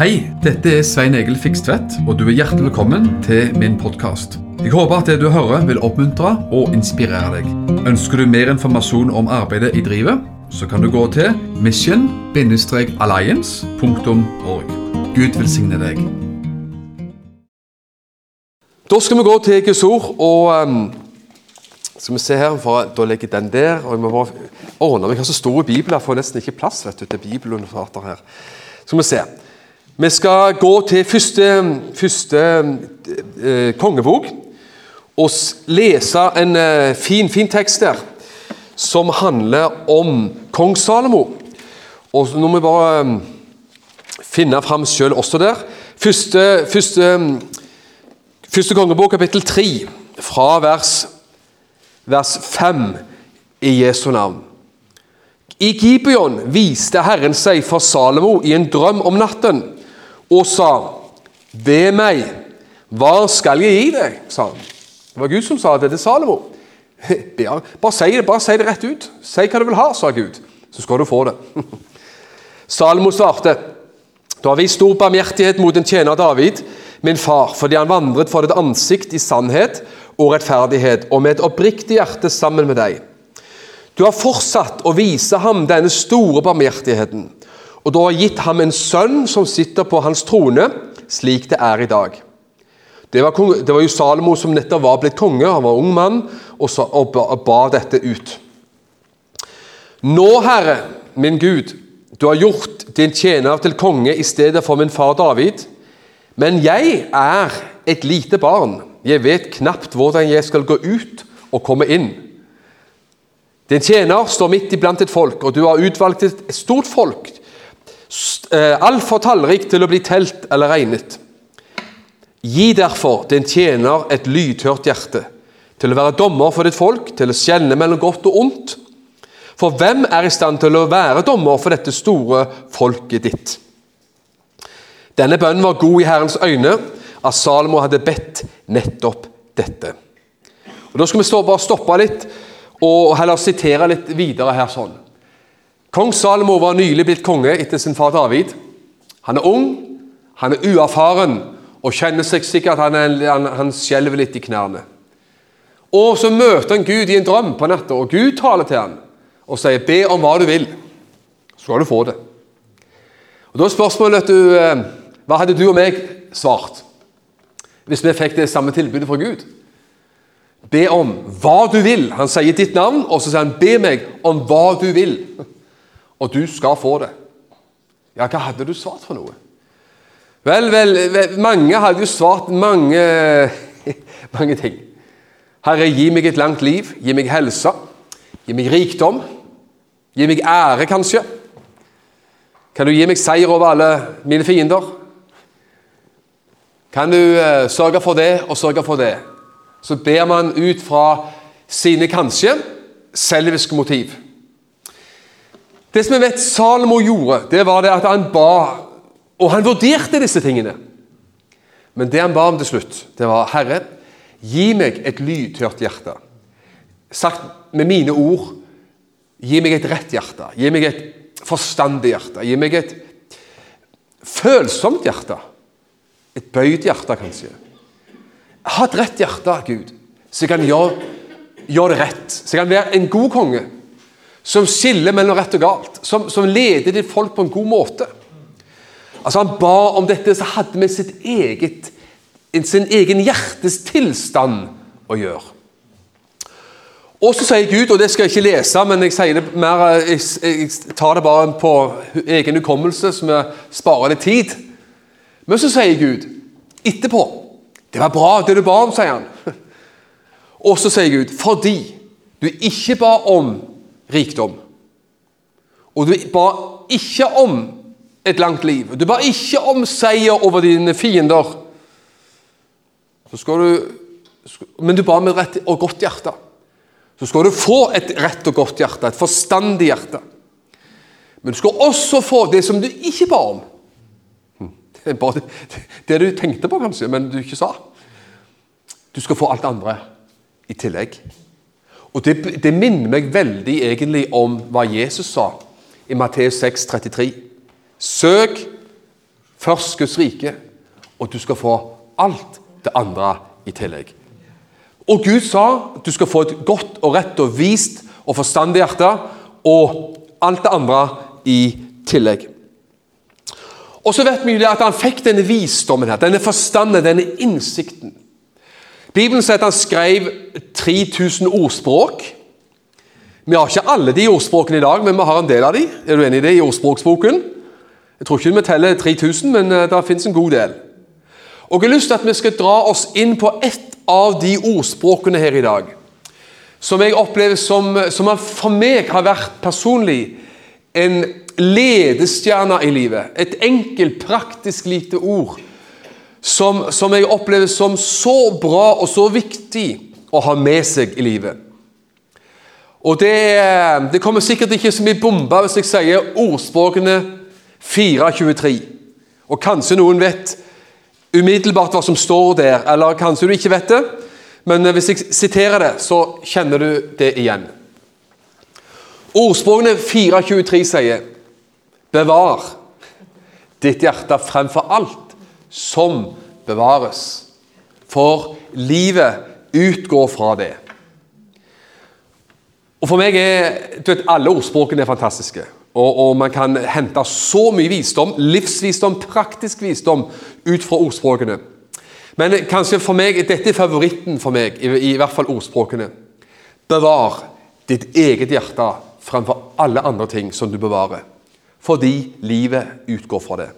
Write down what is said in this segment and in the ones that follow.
Hei, dette er Svein Egil Fikstvedt, og du er hjertelig velkommen til min podkast. Jeg håper at det du hører vil oppmuntre og inspirere deg. Ønsker du mer informasjon om arbeidet i drivet, så kan du gå til mission-alliance.org. Gud velsigne deg. Da skal vi gå til Guds ord, og um, skal vi se her, for da legger jeg den der. og Jeg må bare ordne meg. Jeg har så store bibler, jeg får nesten ikke plass vet du, til bibelunderfater her. Skal vi se. Vi skal gå til første, første eh, kongebok og lese en eh, fin, fin tekst der som handler om kong Salomo. Og så må vi bare eh, finne fram sjøl også der. Første, første, første kongebok, kapittel 3, fra vers, vers 5 i Jesu navn. I Gibeon viste Herren seg for Salomo i en drøm om natten og sa, Be meg, hva skal jeg gi deg? sa han. Det var Gud som sa det til Salomo. Bare si det bare si det rett ut. Si hva du vil ha, sa Gud, så skal du få det. Salomo svarte, Du har vist stor barmhjertighet mot en tjener David, min far, fordi han vandret for ditt ansikt i sannhet og rettferdighet, og med et oppriktig hjerte sammen med deg. Du har fortsatt å vise ham denne store barmhjertigheten, og du har gitt ham en sønn som sitter på hans trone, slik det er i dag. Det var, kong, det var jo Salomo som nettopp var blitt konge, han var ung mann, og, sa, og ba, ba dette ut. Nå, Herre, min Gud, du har gjort din tjener til konge i stedet for min far David, men jeg er et lite barn. Jeg vet knapt hvordan jeg skal gå ut og komme inn. Din tjener står midt iblant et folk, og du har utvalgt et stort folk, altfor tallrik til å bli telt eller regnet. Gi derfor din tjener et lydhørt hjerte, til å være dommer for ditt folk, til å skjelne mellom godt og ondt. For hvem er i stand til å være dommer for dette store folket ditt? Denne bønnen var god i Herrens øyne, at Salomo hadde bedt nettopp dette. Og Da skal vi bare stoppe litt og heller sitere litt videre her sånn. Kong Salomo var nylig blitt konge etter sin far David. Han er ung, han er uerfaren og kjenner seg sikkert han, han, han skjelver litt i knærne. Og så møter han Gud i en drøm på natta, og Gud taler til han og sier 'be om hva du vil', så skal du få det. Og Da er spørsmålet du, eh, hva hadde du og meg svart hvis vi fikk det samme tilbudet fra Gud? Be om hva du vil. Han sier ditt navn, og så sier han 'be meg om hva du vil', og du skal få det. Ja, hva hadde du svart for noe? Vel, vel, vel mange hadde jo svart mange, mange ting. Herre, gi meg et langt liv, gi meg helse, gi meg rikdom, gi meg ære, kanskje. Kan du gi meg seier over alle mine fiender? Kan du uh, sørge for det og sørge for det? Så ber man ut fra sine kanskje selviske motiv. Det som jeg vet Salomo gjorde, det var det at han ba, og han vurderte disse tingene. Men det han ba om til slutt, det var Herre, gi meg et lydhørt hjerte. Sagt med mine ord, gi meg et rett hjerte. Gi meg et forstandig hjerte. Gi meg et følsomt hjerte. Et bøyd hjerte, kanskje. Ha et rett hjerte, Gud, så jeg kan gjøre, gjøre det rett. Så jeg kan være en god konge som skiller mellom rett og galt. Som, som leder ditt folk på en god måte. Altså Han ba om dette, så hadde med sitt eget, sin egen hjertes tilstand å gjøre. Og så sier Gud, og det skal jeg ikke lese, men jeg, mer, jeg, jeg tar det bare på egen hukommelse, så vi sparer litt tid. Men så sier Gud etterpå Det var bra, det du ba om, sier han. Og så sier Gud, fordi du ikke ba om rikdom, og du ba ikke om et langt liv, du ba ikke om seier over dine fiender, du Men du ba med rett og godt hjerte. Så skal du få et rett og godt hjerte, et forstandig hjerte. Men du skal også få det som du ikke ba om. Det er bare det, det du tenkte på, kanskje, men du ikke sa. Du skal få alt andre i tillegg. Og det, det minner meg veldig egentlig om hva Jesus sa i Matteus 6, 33. Søk Først Guds rike, og du skal få alt det andre i tillegg. Og Gud sa du skal få et godt og rett og vist og forstandig hjerte, og alt det andre i tillegg. Og så vet vi jo at han fikk denne visdommen, her, denne forstanden, denne innsikten. Bibelen sier at han skrev 3000 ordspråk. Vi har ikke alle de ordspråkene i dag, men vi har en del av de. Er du enig i det? I ordspråksboken? Jeg tror ikke vi teller 3000, men eh, det finnes en god del. Og Jeg har lyst til at vi skal dra oss inn på ett av de ordspråkene her i dag. Som jeg opplever som, som for meg har vært personlig en ledestjerne i livet. Et enkelt, praktisk lite ord som, som jeg opplever som så bra og så viktig å ha med seg i livet. Og det, det kommer sikkert ikke så mye bombe hvis jeg sier ordspråkene 4.23. Og kanskje noen vet umiddelbart hva som står der, eller kanskje du ikke vet det. Men hvis jeg siterer det, så kjenner du det igjen. Ordspråkene 4.23 sier Bevar ditt hjerte fremfor alt som bevares, for livet utgår fra det. Og for meg er, du vet, Alle ordspråkene er fantastiske. Og, og, man kan hente så mye visdom, livsvisdom, praktisk visdom, ut fra ordspråkene. Men kanskje for meg, dette er favoritten for meg, i, i hvert fall ordspråkene. Bevar ditt eget hjerte fremfor alle andre ting som du bevarer. Fordi livet utgår fra det.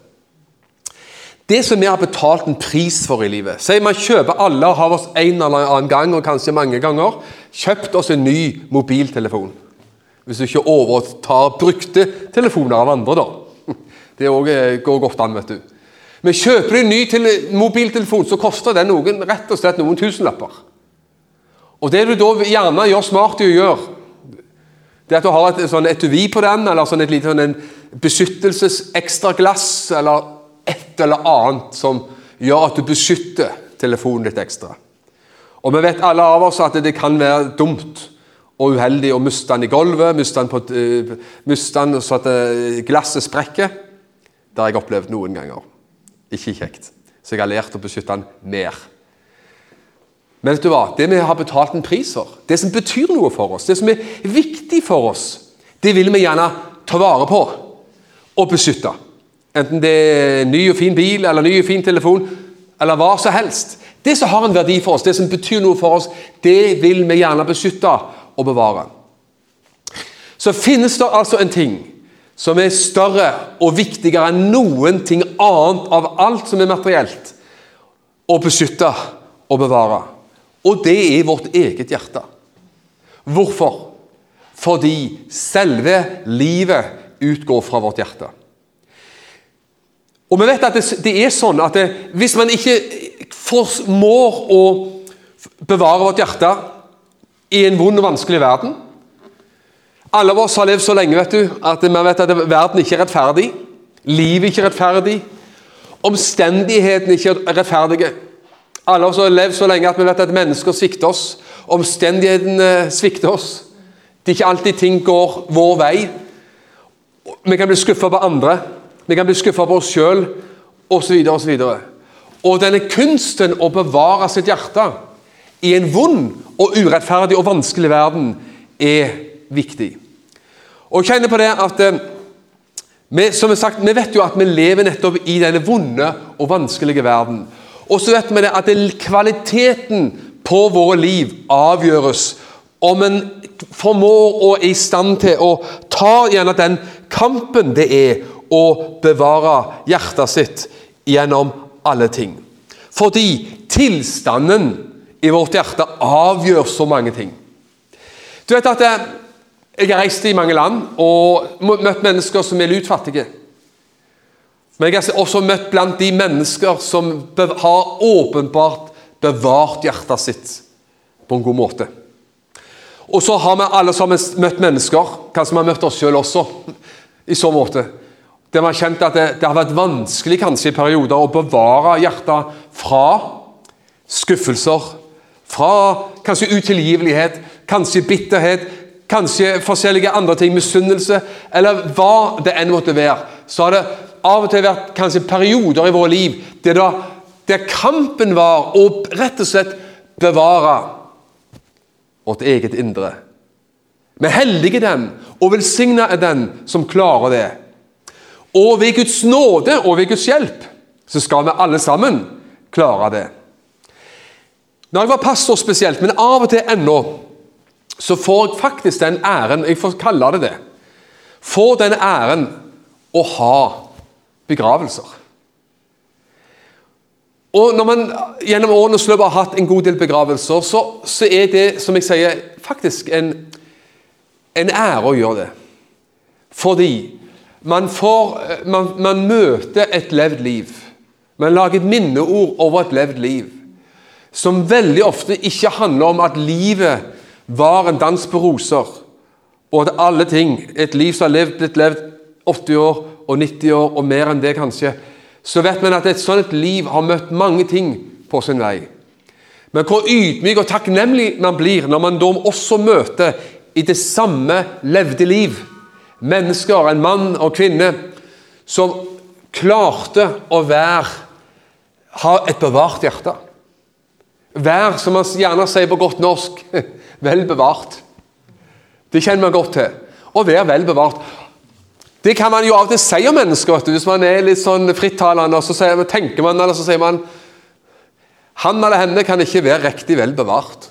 Det som vi har betalt en pris for i livet Si man kjøper alle og har oss en eller annen gang, og kanskje mange ganger, kjøpt oss en ny mobiltelefon. Hvis du ikke overtar brukte telefoner av andre, da. Det eh, går godt an, vet du. Men kjøper du en ny mobiltelefon, så koster den noen rett og slett noen tusenlapper. Og Det du da gjerne gjør smart i å gjøre, det at du har et sånn etui på den, eller sånn et lite sånn beskyttelses ekstra glass, eller et eller annet som gjør at du beskytter telefonen litt ekstra. Og Vi vet alle av oss at det kan være dumt og uheldig å miste den i gulvet, miste den, på, uh, miste den så at uh, glasset sprekker. Det har jeg opplevd noen ganger. Ikke kjekt. Så jeg har lært å beskytte den mer. Men vet du hva? det vi har betalt en pris for, det som betyr noe for oss, det som er viktig for oss, det vil vi gjerne ta vare på og beskytte. Enten det er ny og fin bil eller ny og fin telefon, eller hva som helst. Det som har en verdi for oss, det som betyr noe for oss, det vil vi gjerne beskytte og bevare. Så finnes det altså en ting som er større og viktigere enn noen ting annet av alt som er materielt, å beskytte og bevare. Og det er vårt eget hjerte. Hvorfor? Fordi selve livet utgår fra vårt hjerte. Og vi vet at det, det er sånn at det, hvis man ikke formår å bevare vårt hjerte i en vond og vanskelig verden Alle av oss har levd så lenge vet du, at vi vet at verden ikke er rettferdig. Livet ikke er rettferdig. Omstendighetene ikke er rettferdige. Alle av oss har levd så lenge at vi vet at mennesker svikter oss. Omstendighetene svikter oss. Det er ikke alltid ting går vår vei. Vi kan bli skuffa på andre. Vi kan bli skuffa på oss sjøl, osv. osv. Og denne kunsten å bevare sitt hjerte i en vond og urettferdig og vanskelig verden er viktig. Og jeg kjenner på det at eh, vi, som sagt, vi vet jo at vi lever nettopp i denne vonde og vanskelige verden. Og så vet vi det at kvaliteten på våre liv avgjøres om en formår og er i stand til å ta gjerne den kampen det er å bevare hjertet sitt gjennom alle ting. Fordi tilstanden i vårt hjerte avgjør så mange ting. Du vet at jeg, Jeg har reist i mange land og møtt mennesker som er lutfattige. Men jeg har også møtt blant de mennesker som har åpenbart bevart hjertet sitt på en god måte. Og så har vi alle sammen møtt mennesker, kanskje vi har møtt oss sjøl også, i så måte, der vi har kjent at det, det, har vært vanskelig kanskje i perioder å bevare hjertet fra skuffelser, fra kanskje utilgivelighet, kanskje bitterhet, kanskje forskjellige andre ting, misunnelse, eller hva det enn måtte være. Så har det av og til vært kanskje perioder i våre liv der, da, der kampen var å rett og slett bevare vårt eget indre. Er heldige den, og velsigna er den som klarer det. Og ved Guds nåde og ved Guds hjelp så skal vi alle sammen klare det. Når jeg var pastor spesielt, men av og til ennå, så får jeg faktisk den æren Jeg får kalle det det. Får den æren å ha begravelser. Og Når man gjennom årenes løp har hatt en god del begravelser, så, så er det som jeg sier, faktisk en, en ære å gjøre det. Fordi man, får, man, man møter et levd liv. Man lager et minneord over et levd liv. Som veldig ofte ikke handler om at livet var en dans på roser, og at alle ting Et liv som har levd, blitt levd 80 år og 90 år og mer enn det, kanskje. Så vet man at et sånt liv har møtt mange ting på sin vei. Men hvor ydmyk og takknemlig man blir når man da også møter i det samme levde liv mennesker, en mann og kvinne, som klarte å være ha et bevart hjerte. Vær, som man gjerne sier på godt norsk, vel bevart. Det kjenner man godt til. Å være vel bevart. Det kan man jo av og til si om mennesker. Hvis man er litt sånn frittalende, og så tenker man, eller så sier man Han eller henne kan ikke være riktig vel bevart.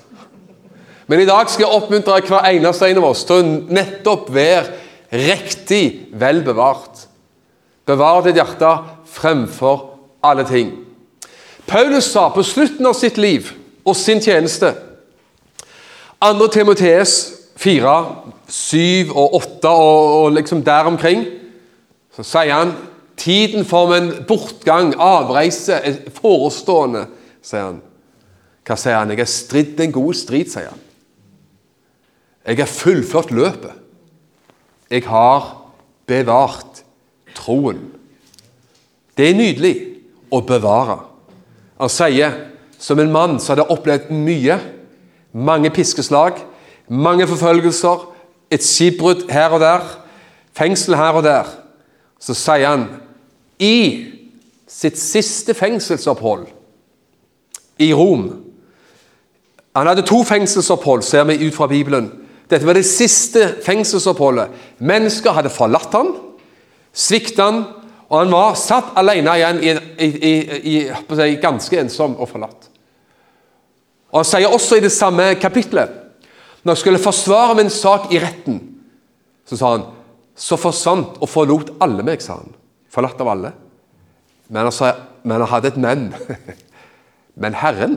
Men i dag skal jeg oppmuntre hver eneste en av oss til å nettopp være riktig vel bevart. Bevar ditt hjerte fremfor alle ting. Paulus sa på slutten av sitt liv og sin tjeneste 2. Timotees 4, 7 og 8 og, og liksom der omkring så sier han tiden for en bortgang, avreise, er forestående, sier han. Hva sier han? Jeg har stridd en god strid, sier han. Jeg har fullført løpet. Jeg har bevart troen. Det er nydelig å bevare. Han sier som en mann som hadde opplevd mye, mange piskeslag, mange forfølgelser, et skipbrudd her og der, fengsel her og der, så sier han i sitt siste fengselsopphold i Rom Han hadde to fengselsopphold, ser vi ut fra Bibelen. Dette var det siste fengselsoppholdet. Mennesker hadde forlatt han, sviktet han, og han var satt alene igjen, i, i, i, i ganske ensom og forlatt. Og Han sier også i det samme kapitlet Når han skulle forsvare min sak i retten, så sa han Så forsvant og forlot alle meg, sa han. Forlatt av alle. Men han, sa, men han hadde et men. Men Herren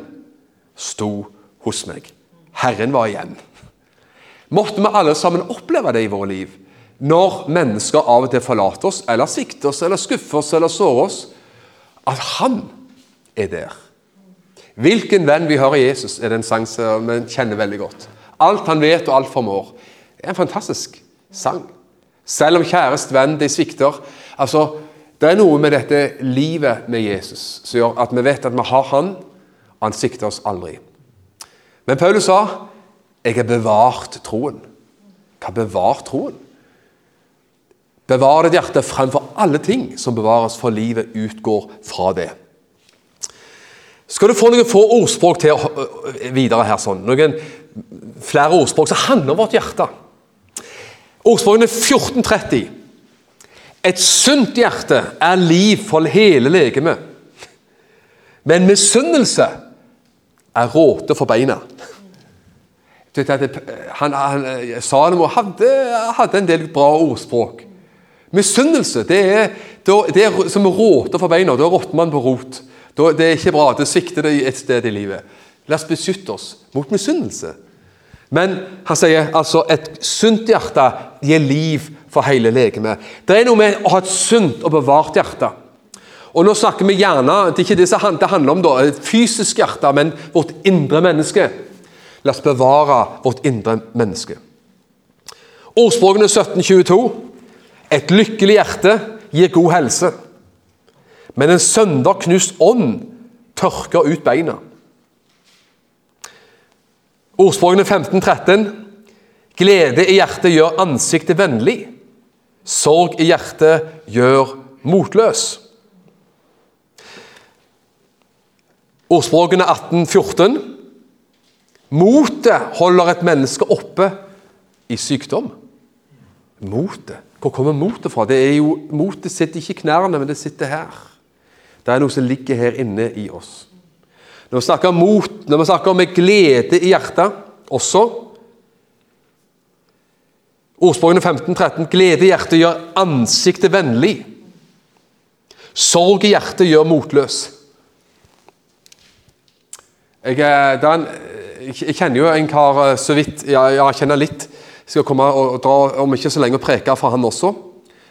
sto hos meg. Herren var igjen. Måtte vi alle sammen oppleve det i våre liv. Når mennesker av og til forlater oss, eller svikter oss, eller skuffer oss, eller sårer oss. At Han er der. Hvilken venn vi hører Jesus, er det en sang som vi kjenner veldig godt. Alt han vet og alt formår. Det er en fantastisk sang. Selv om kjæreste venn de svikter. altså, Det er noe med dette livet med Jesus som gjør at vi vet at vi har Han, og han svikter oss aldri. Men Paulus sa jeg har bevart troen. Hva bevart troen? Bevar ditt hjerte fremfor alle ting som bevares, for livet utgår fra det. Skal du få noen få ordspråk til videre her, sånn, noen flere ordspråk som handler om vårt hjerte Ordspråkene 1430. Et sunt hjerte er liv for hele legemet, men misunnelse er råte for beina han, han, Salomo hadde, hadde, en del bra ordspråk. Misunnelse det er, det er som råter for beina. Da råtner man på rot. Det er ikke bra. Det svikter det et sted i livet. La oss beskytte oss mot misunnelse. Men han sier altså et sunt hjerte gir liv for hele legemet. Det er noe med å ha et sunt og bevart hjerte. Og nå snakker vi gjerne, Det er ikke det det handler om, da, et fysisk hjerte, men vårt indre menneske. La oss bevare vårt indre menneske. Ordspråkene 1722. Et lykkelig hjerte gir god helse, men en sønderknust ånd tørker ut beina. Ordspråkene 1513. Glede i hjertet gjør ansiktet vennlig. Sorg i hjertet gjør motløs. Ordspråkene 1814. Motet holder et menneske oppe i sykdom. Motet. Hvor kommer motet fra? Det er jo, Motet sitter ikke i knærne, men det sitter her. Det er noe som ligger her inne i oss. Når vi snakker om mot, når vi snakker om glede i hjertet også Ordspråkene 15-13. Glede i hjertet gjør ansiktet vennlig. Sorg i hjertet gjør motløs. Jeg, er en, jeg, kjenner jo en kar eh, så vidt Ja, jeg kjenner litt. Jeg skal komme og dra om ikke så lenge og preke for han også.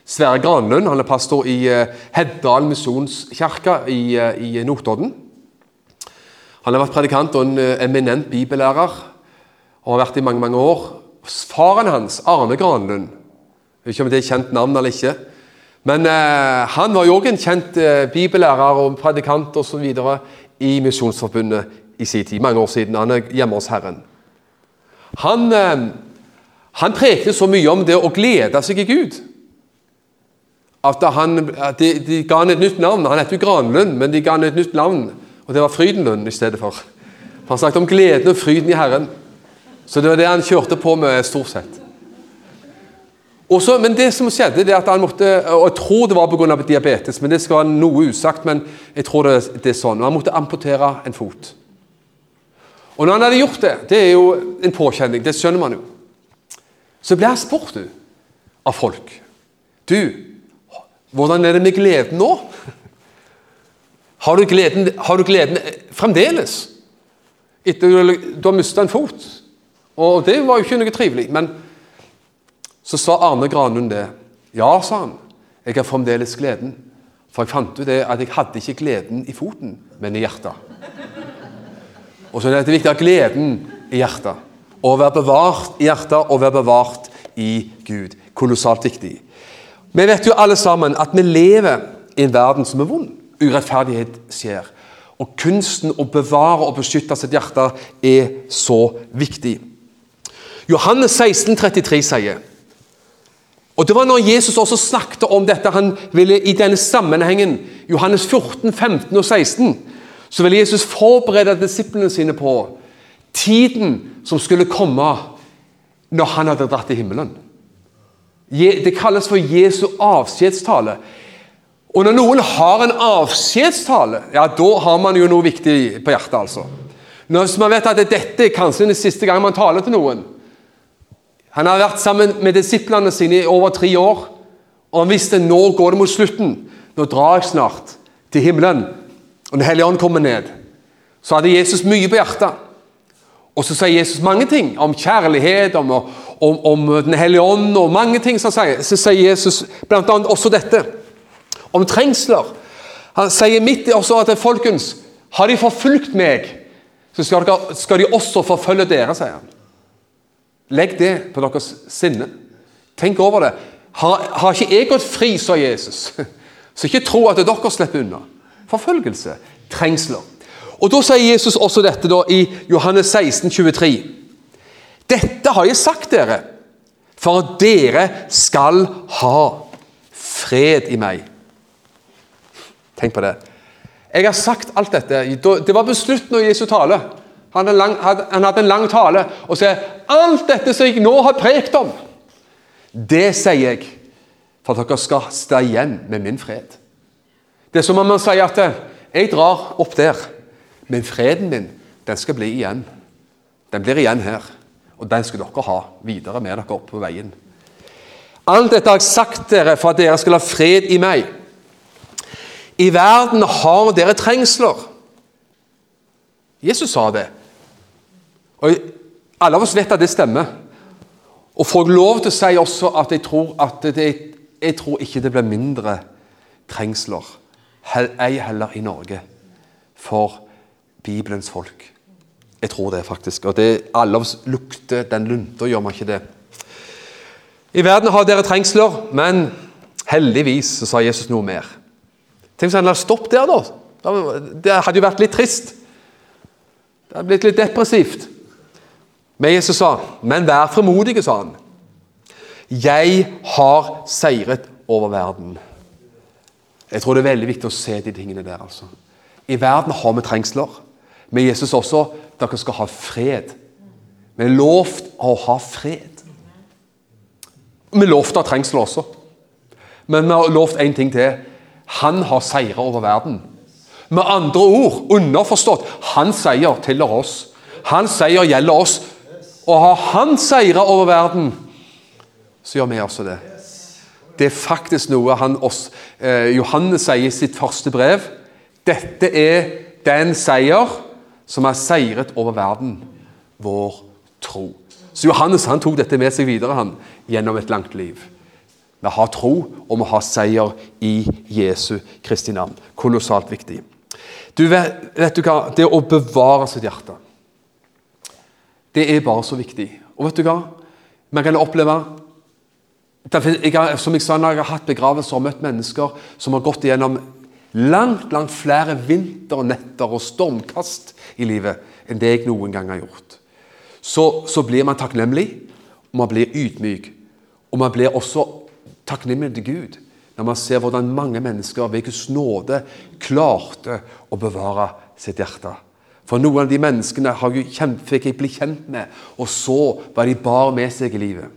Sverre Granlund han er pastor i eh, Heddal misjonskirke i, i Notodden. Han har vært predikant og en eminent bibellærer og har vært i mange mange år. Faren hans, Arne Granlund ikke om det er kjent navn eller ikke. Men eh, han var jo òg en kjent eh, bibellærer og predikant videre i Misjonsforbundet i sin tid, mange år siden. Han er hjemme hos Herren. Han, eh, han prekte så mye om det å glede seg i Gud at han, de, de, ga han et nytt navn. Han heter jo Granlund, men de ga han et nytt navn, og det var Frydenlund i stedet for. Han snakket om gleden og fryden i Herren. Så det var det han kjørte på med, stort sett. Også, men det som skjedde, det at han måtte og Jeg tror det var pga. diabetes, men det skal være noe usagt. Men jeg tror det, det er sånn. Han måtte amputere en fot. Og når han hadde gjort det, det er jo en påkjenning, det skjønner man jo, så ble han spurt du, av folk Du, hvordan er det med gleden nå? Har du gleden, har du gleden fremdeles? Etter du, du har mista en fot? Og det var jo ikke noe trivelig. Men så sa Arne Granlund det. Ja, sa han. Jeg har fremdeles gleden. For jeg fant ut det at jeg hadde ikke gleden i foten, men i hjertet. Og så er det viktig å ha gleden i hjertet. Å være bevart i hjertet og være bevart i Gud. Kolossalt viktig. Vi vet jo alle sammen at vi lever i en verden som er vond. Urettferdighet skjer. Og kunsten å bevare og beskytte sitt hjerte er så viktig. Johannes 16, 33 sier og Det var når Jesus også snakket om dette han ville i denne sammenhengen, Johannes 14, 15 og 16, så ville Jesus forberede disiplene sine på tiden som skulle komme når han hadde dratt til himmelen. Det kalles for Jesu avskjedstale. Og når noen har en avskjedstale, ja, da har man jo noe viktig på hjertet. altså. Når man vet at dette er kanskje den siste gang man taler til noen, han har vært sammen med disiplene sine i over tre år. Og han visste nå går det mot slutten. Nå drar jeg snart til himmelen. Og Den hellige ånd kommer ned. Så hadde Jesus mye på hjertet. Og så sier Jesus mange ting om kjærlighet, om, om, om Den hellige ånd og mange ting. Så sier, så sier Jesus bl.a. også dette. Om trengsler. Han sier midt i også at folkens, har de forfulgt meg, så skal, dere, skal de også forfølge dere, sier han. Legg det på deres sinne. Tenk over det. Har, har ikke jeg gått fri, sa Jesus, så ikke tro at dere slipper unna. Forfølgelse, trengsler. Og Da sier Jesus også dette da, i Johannes 16, 23. Dette har jeg sagt dere, for at dere skal ha fred i meg. Tenk på det. Jeg har sagt alt dette. Det var på slutten av Jesu tale. Han, lang, han hadde en lang tale og sier alt dette som jeg nå har prekt om, det sier jeg for at dere skal stå igjen med min fred. Det er som om man sier at jeg drar opp der, men freden min den skal bli igjen. Den blir igjen her. Og den skal dere ha videre med dere opp på veien. Alt dette har jeg sagt dere for at dere skal ha fred i meg. I verden har dere trengsler. Jesus sa det. Og Alle av oss vet at det stemmer. Og får lov til å si også at jeg tror, at det, jeg tror ikke det blir mindre trengsler, ei heller i Norge, for Bibelens folk. Jeg tror det, faktisk. Og det, alle oss lukter den lunta, gjør man ikke det? I verden har dere trengsler, men heldigvis så sa Jesus noe mer. Tenk hvis han hadde stoppet der, da. Det hadde jo vært litt trist. Det hadde blitt litt depressivt. Men Jesus sa, 'Men vær fremodige', sa han. 'Jeg har seiret over verden'. Jeg tror det er veldig viktig å se de tingene der. altså. I verden har vi trengsler. Med Jesus også dere skal ha fred. Vi er lovt å ha fred. Vi er lovt å ha trengsler også. Men vi har lovt én ting til. Han har seire over verden. Med andre ord, underforstått, hans seier tilhører oss. Hans seier gjelder oss. Og har han seire over verden, så gjør vi også det. Det er faktisk noe oss, eh, Johannes sier i sitt første brev. Dette er den seier som har seiret over verden, vår tro. Så Johannes han tok dette med seg videre han, gjennom et langt liv. Vi har tro, og vi har seier i Jesu Kristi navn. Kolossalt viktig. Du vet, vet, du hva? Det å bevare sitt hjerte, det er bare så viktig. Og vet du hva? Man kan oppleve jeg Som jeg sa, når jeg har hatt begravelser og møtt mennesker som har gått igjennom langt, langt flere vinternetter og stormkast i livet enn det jeg noen gang har gjort, så, så blir man takknemlig, og man blir ydmyk. Og man blir også takknemlig til Gud når man ser hvordan mange mennesker ved Guds nåde klarte å bevare sitt hjerte. For noen av de menneskene har jo kjent, fikk jeg bli kjent med, og så hva de bar med seg i livet.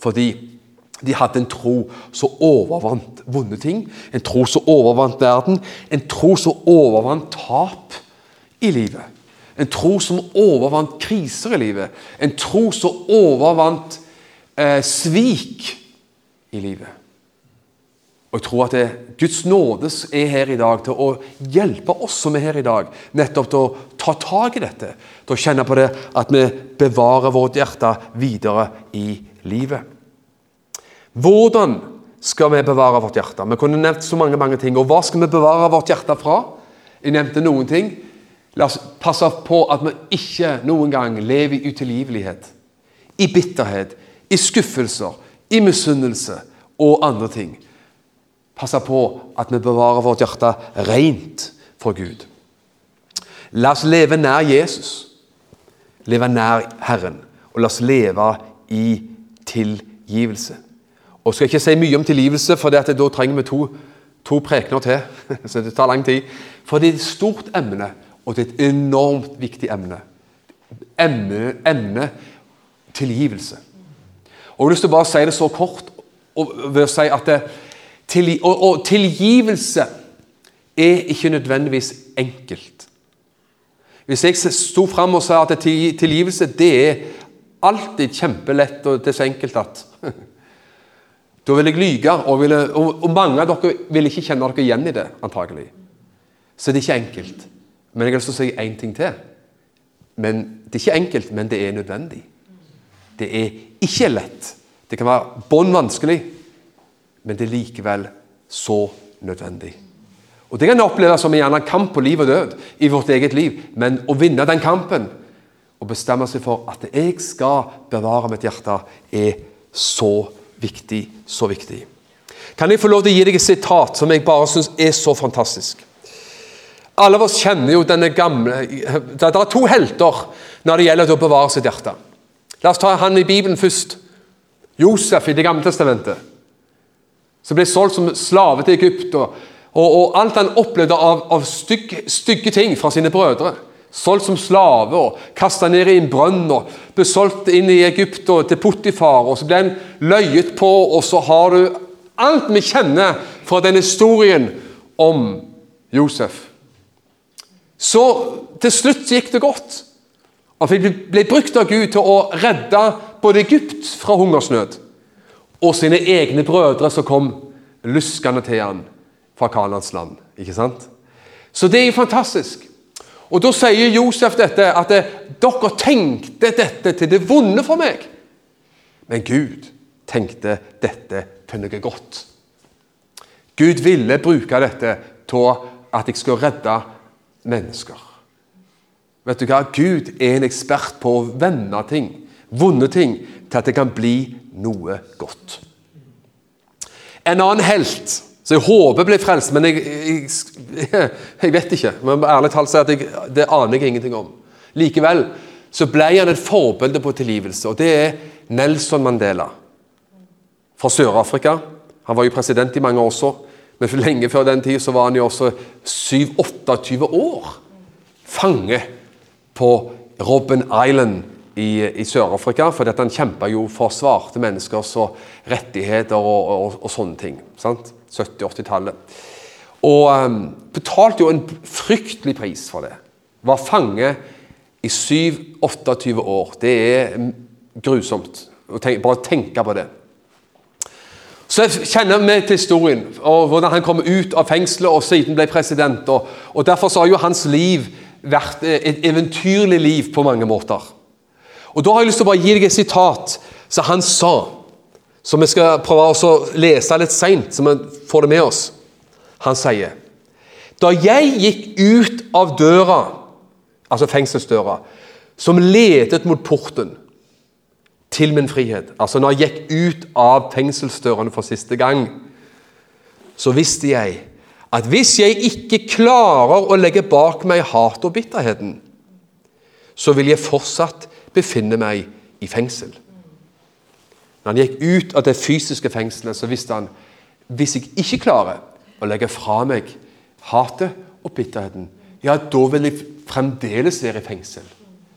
Fordi de hadde en tro som overvant vonde ting, en tro som overvant verden, en tro som overvant tap i livet. En tro som overvant kriser i livet. En tro som overvant eh, svik i livet. Og jeg tror at det, Guds nådes er her i dag til å hjelpe oss som er her i dag, nettopp til å ta tak i dette. Til å kjenne på det at vi bevarer vårt hjerte videre i livet. Hvordan skal vi bevare vårt hjerte? Vi kunne nevnt så mange mange ting. Og hva skal vi bevare vårt hjerte fra? Jeg nevnte noen ting. La oss passe på at vi ikke noen gang lever i utilgivelighet, i bitterhet, i skuffelser, i misunnelse og andre ting passe på at vi bevarer vårt hjerte rent for Gud. La oss leve nær Jesus, leve nær Herren, og la oss leve i tilgivelse. Og skal ikke si mye om tilgivelse, for da trenger vi to, to prekener til. så det tar lang tid. For det er et stort emne, og det er et enormt viktig emne. Emne, emne tilgivelse. Og Jeg har lyst til å bare si det så kort ved å si at det, til, og, og tilgivelse er ikke nødvendigvis enkelt. Hvis jeg sto fram og sa at tilgivelse det er alltid kjempelett og det er så enkelt at Da vil jeg lyge, og, ville, og, og, mange av dere vil ikke kjenne dere igjen i det, antagelig. Så det er ikke enkelt. Men jeg vil si én ting til. Men Det er ikke enkelt, men det er nødvendig. Det er ikke lett. Det kan være bånn vanskelig men det er likevel så nødvendig. Og Det kan oppleves som en kamp på liv og død i vårt eget liv, men å vinne den kampen og bestemme seg for at jeg skal bevare mitt hjerte, er så viktig, så viktig. Kan jeg få lov til å gi deg et sitat som jeg bare syns er så fantastisk? Alle av oss kjenner jo denne gamle Det er to helter når det gjelder å bevare sitt hjerte. La oss ta han i Bibelen først. Josef i Det gamle testamentet som ble solgt som slave til Egypt. Og, og, og alt han opplevde av, av stygge, stygge, ting fra sine brødre. Solgt som slave og kasta ned i en brønn og ble solgt inn i Egypt og til Potifar. og Så ble han løyet på, og så har du alt vi kjenner fra den historien om Josef. Så til slutt gikk det godt. Han ble brukt av Gud til å redde både Egypt fra hungersnød og sine egne brødre som kom luskende til han fra Kanans land. Ikke sant? Så det er jo fantastisk. Og Da sier Josef dette, at dere tenkte dette til det vonde for meg. Men Gud tenkte dette til noe godt. Gud ville bruke dette til at jeg skulle redde mennesker. Vet du hva? Gud er en ekspert på å vende ting, vonde ting, til at det kan bli noe godt. En annen helt så jeg håper blir frelst, men jeg, jeg, jeg vet ikke. Men ærlig talt si at jeg, det aner jeg ingenting om. Likevel så ble han et forbilde på tilgivelse, og det er Nelson Mandela fra Sør-Afrika. Han var jo president i mange år også. Men lenge før den tid så var han jo også 7-28 år fange på Robben Island i, i Sør-Afrika. For han kjempa jo for svarte menneskers rettigheter og, og, og sånne ting. sant? 70-80-tallet. Og um, betalte jo en fryktelig pris for det. Var fange i 7-28 år. Det er grusomt. Tenk, bare tenke på det. Så jeg kjenner vi til historien, og hvordan han kom ut av fengselet og siden ble president. Og, og Derfor har jo hans liv vært et eventyrlig liv på mange måter. Og Da har jeg lyst til å bare gi deg et sitat som han sa, som vi skal prøve å lese litt seint, så vi får det med oss. Han sier Da jeg gikk ut av døra, altså fengselsdøra, som ledet mot porten til min frihet. Altså når jeg gikk ut av fengselsdørene for siste gang, så visste jeg at hvis jeg ikke klarer å legge bak meg hat og bitterheten, så vil jeg fortsatt befinne meg i fengsel. Når han gikk ut av det fysiske fengselet, så visste han hvis jeg ikke klarer å legge fra meg hatet og bitterheten, ja, da vil jeg fremdeles være i fengsel,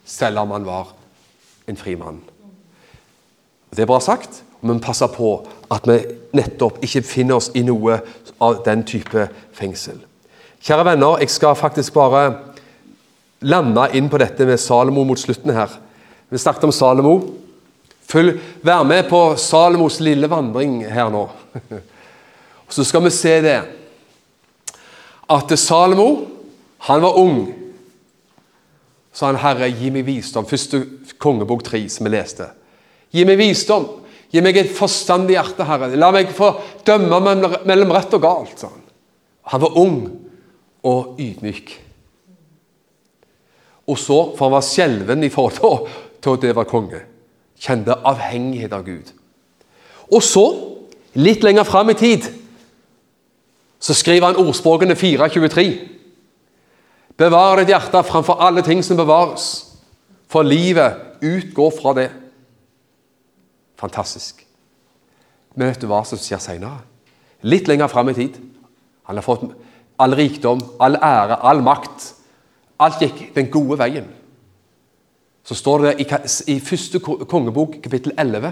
selv om han var en fri mann. Det er bra sagt, men passer på at vi nettopp ikke finner oss i noe av den type fengsel. Kjære venner, jeg skal faktisk bare lande inn på dette med Salomo mot slutten her. Vi snakket om Salomo. Følg, vær med på Salomos lille vandring her nå. Og Så skal vi se det at Salomo, han var ung. Så han, Herre, gi meg visdom. Første kongebok 3, som vi leste. Gi meg visdom. Gi meg et forstandig hjerte, Herre. La meg få dømme mellom rett og galt. sa Han Han var ung og ydmyk. Og så, for han var skjelven i forhold til det var konge, kjente avhengighet av Gud. Og så, litt lenger fram i tid, så skriver han ordspråkene 4.23. Bevar ditt hjerte framfor alle ting som bevares, for livet utgår fra det. Fantastisk. Men vet du hva som skjer seinere? Litt lenger fram i tid. Han har fått all rikdom, all ære, all makt. Alt gikk den gode veien. Så står det i, første kongebok, kapittel 11,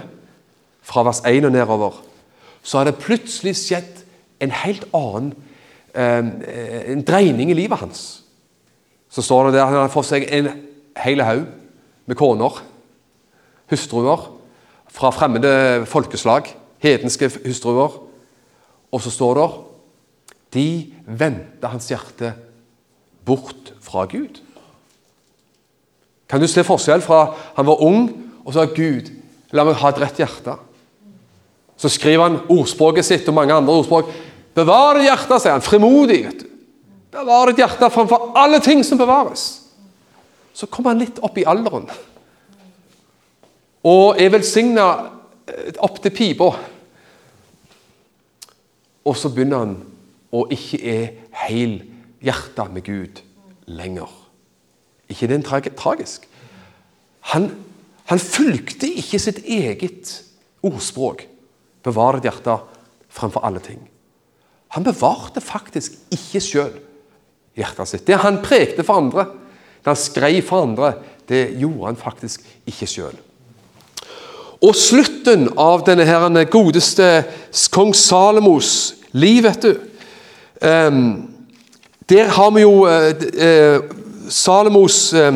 fra vers 1 og nedover, så har det plutselig skjedd en helt annen eh, en dreining i livet hans. Så står det der han har fått seg en hel haug med koner, hustruer, fra fremmede folkeslag, hedenske hustruer. Og så står det de vendte hans hjerte bort fra Gud. Kan du se forskjell fra han var ung, og så sa Gud La meg ha et rett hjerte. Så skriver han ordspråket sitt og mange andre ordspråk. Bevar ditt hjerte, sier han. Frimodig. vet du. Bevar ditt hjerte framfor alle ting som bevares. Så kommer han litt opp i alderen og er velsigna eh, opp til pipa. Og så begynner han å ikke er helhjerta med Gud lenger. Ikke det er tragisk? Han, han fulgte ikke sitt eget ordspråk. Bevar ditt hjerte fremfor alle ting. Han bevarte faktisk ikke sjøl hjertet sitt. Det han prekte for andre, det han skrev for andre, det gjorde han faktisk ikke sjøl. Og slutten av denne her godeste kong Salomos liv, vet du um, Der har vi jo uh, Salomos eh,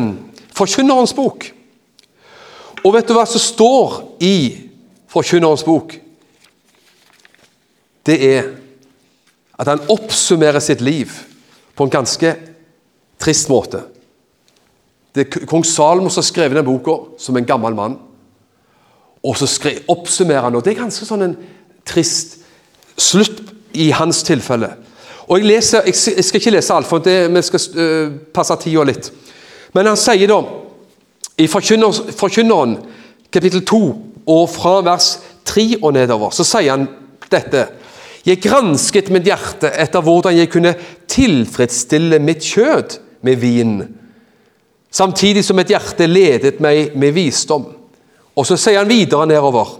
Forkynnerens bok. Og vet du hva som står i Forkynnerens bok? Det er at han oppsummerer sitt liv på en ganske trist måte. Det er kong Salomos har skrevet den boka som en gammel mann. Og så oppsummerer han, og det er ganske sånn en trist slutt i hans tilfelle. Og Jeg, leser, jeg, skal ikke lese alt, for det, vi skal uh, passe tida litt. Men han sier da, i Forkynneren kapittel 2, og fra vers 3 og nedover, så sier han dette. Jeg gransket mitt hjerte etter hvordan jeg kunne tilfredsstille mitt kjød med vin, samtidig som mitt hjerte ledet meg med visdom. Og så sier han videre nedover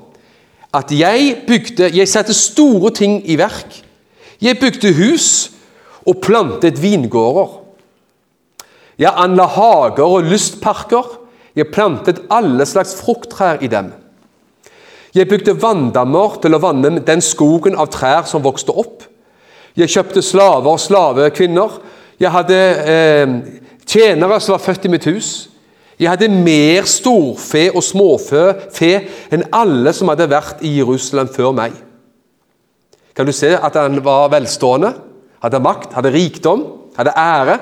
at jeg bygde Jeg satte store ting i verk. Jeg bygde hus og plantet vingårder. Jeg anla hager og lystparker. Jeg plantet alle slags frukttrær i dem. Jeg bygde vanndammer til å vanne den skogen av trær som vokste opp. Jeg kjøpte slaver og slavekvinner. Jeg hadde eh, tjenere som var født i mitt hus. Jeg hadde mer storfe og småfe enn alle som hadde vært i Jerusalem før meg. Kan du se at han var velstående, hadde makt, hadde rikdom, hadde ære?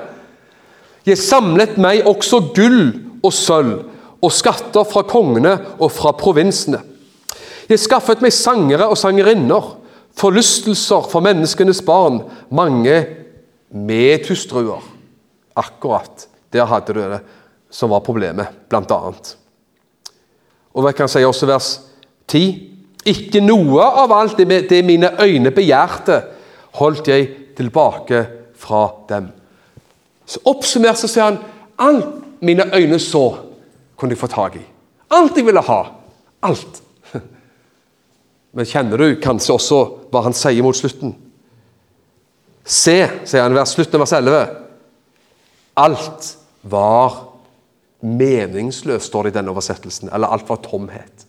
Jeg samlet meg også gull og sølv og skatter fra kongene og fra provinsene. Jeg skaffet meg sangere og sangerinner, forlystelser for menneskenes barn, mange medhustruer. Akkurat der hadde du det som var problemet, blant annet. Og hva kan jeg si også vers 10? Ikke noe av alt det mine øyne begjærte, holdt jeg tilbake fra dem. Så Oppsummert så sier han alt mine øyne så, kunne jeg få tak i. Alt jeg ville ha. Alt. Men kjenner du kanskje også hva han sier mot slutten? Se, sier han i slutten av vers 11. Alt var meningsløst, står det i denne oversettelsen. Eller alt var tomhet.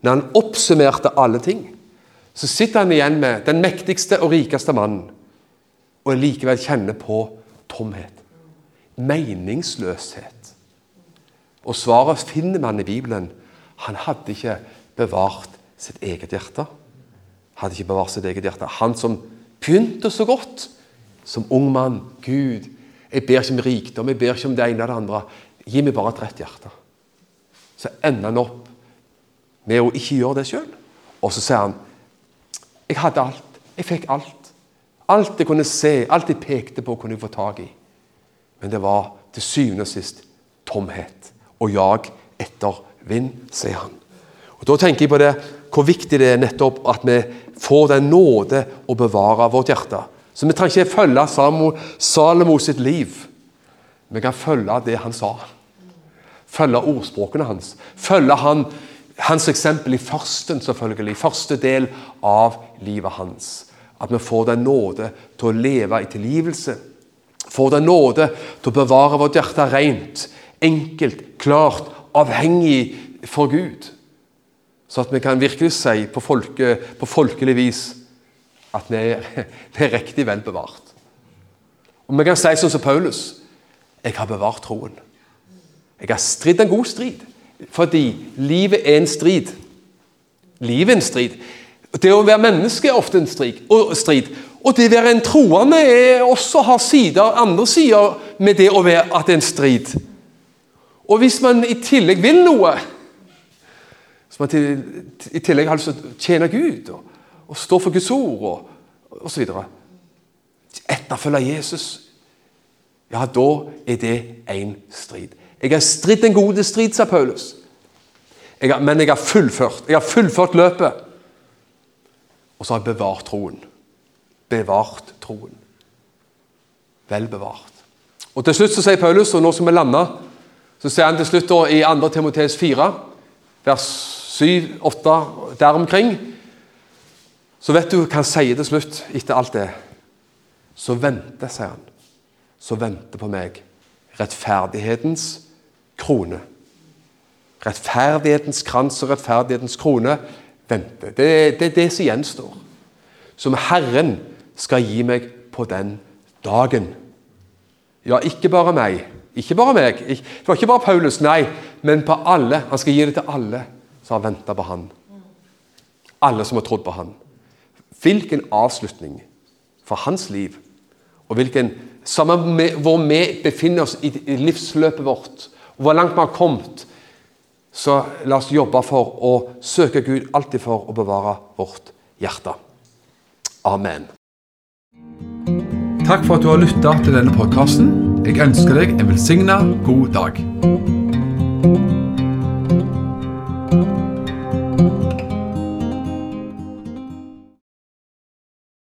Når han oppsummerte alle ting, så sitter han igjen med den mektigste og rikeste mannen, og likevel kjenner på tomhet. Meningsløshet. Og svaret finner man i Bibelen. Han hadde ikke bevart sitt eget hjerte. Hadde ikke bevart sitt eget hjerte. Han som begynte så godt som ung mann. Gud, jeg ber ikke om rikdom, jeg ber ikke om det ene eller det andre. Gi meg bare et rett hjerte. Så ender han opp med å ikke gjøre det sjøl. Og så sier han jeg hadde alt. Jeg fikk alt. Alt jeg kunne se, alt jeg pekte på, kunne jeg få tak i. Men det var til syvende og sist tomhet og jag etter vind, sier han. Og Da tenker jeg på det, hvor viktig det er nettopp at vi får den nåde å bevare vårt hjerte. Så vi trenger ikke følge Salomo, Salomo sitt liv. Vi kan følge det han sa. Følge ordspråkene hans. Følge han, hans eksempel i førsten, selvfølgelig. Første del av livet hans. At vi får den nåde til å leve i tilgivelse. Får den nåde til å bevare vårt hjerte rent, enkelt, klart, avhengig for Gud. Så at vi kan virkelig si på, folke, på folkelig vis at vi er, vi er riktig vel bevart. Og vi kan si sånn som Paulus jeg har bevart troen. Jeg har stridd en god strid. Fordi livet er en strid. Livet er en strid. Det å være menneske er ofte en strid. Og det å være en troende er også har sider, andre sider med det å være at det er en strid. Og hvis man i tillegg vil noe Hvis man i tillegg har lyst til å tjene Gud og, og stå for Guds ord og osv. Etterfølge Jesus, ja, da er det en strid. Jeg har stridd en god strid, sa Paulus. Jeg har, men jeg har fullført. Jeg har fullført løpet. Og så har jeg bevart troen. Bevart troen. Vel bevart. Og Til slutt så sier Paulus, og nå skal vi lande, så sier han til slutt da, i 2. Timoteus 4, vers 7-8, der omkring Så vet du hva han sier til slutt etter alt det. Så venter, sier han, så venter på meg rettferdighetens krone. Rettferdighetens krans og rettferdighetens krone venter. Det, det er det som gjenstår. Som Herren skal gi meg på den dagen. Ja, ikke bare meg. Ikke bare meg. Det var ikke bare Paulus, nei, men på alle. Han skal gi det til alle som har venta på han. Alle som har trodd på han. Hvilken avslutning for hans liv. Og hvilken, med, hvor vi befinner oss i livsløpet vårt, og hvor langt vi har kommet så la oss jobbe for å søke Gud alltid for å bevare vårt hjerte. Amen. Takk for at du har lytta til denne podkasten. Jeg ønsker deg en velsigna god dag.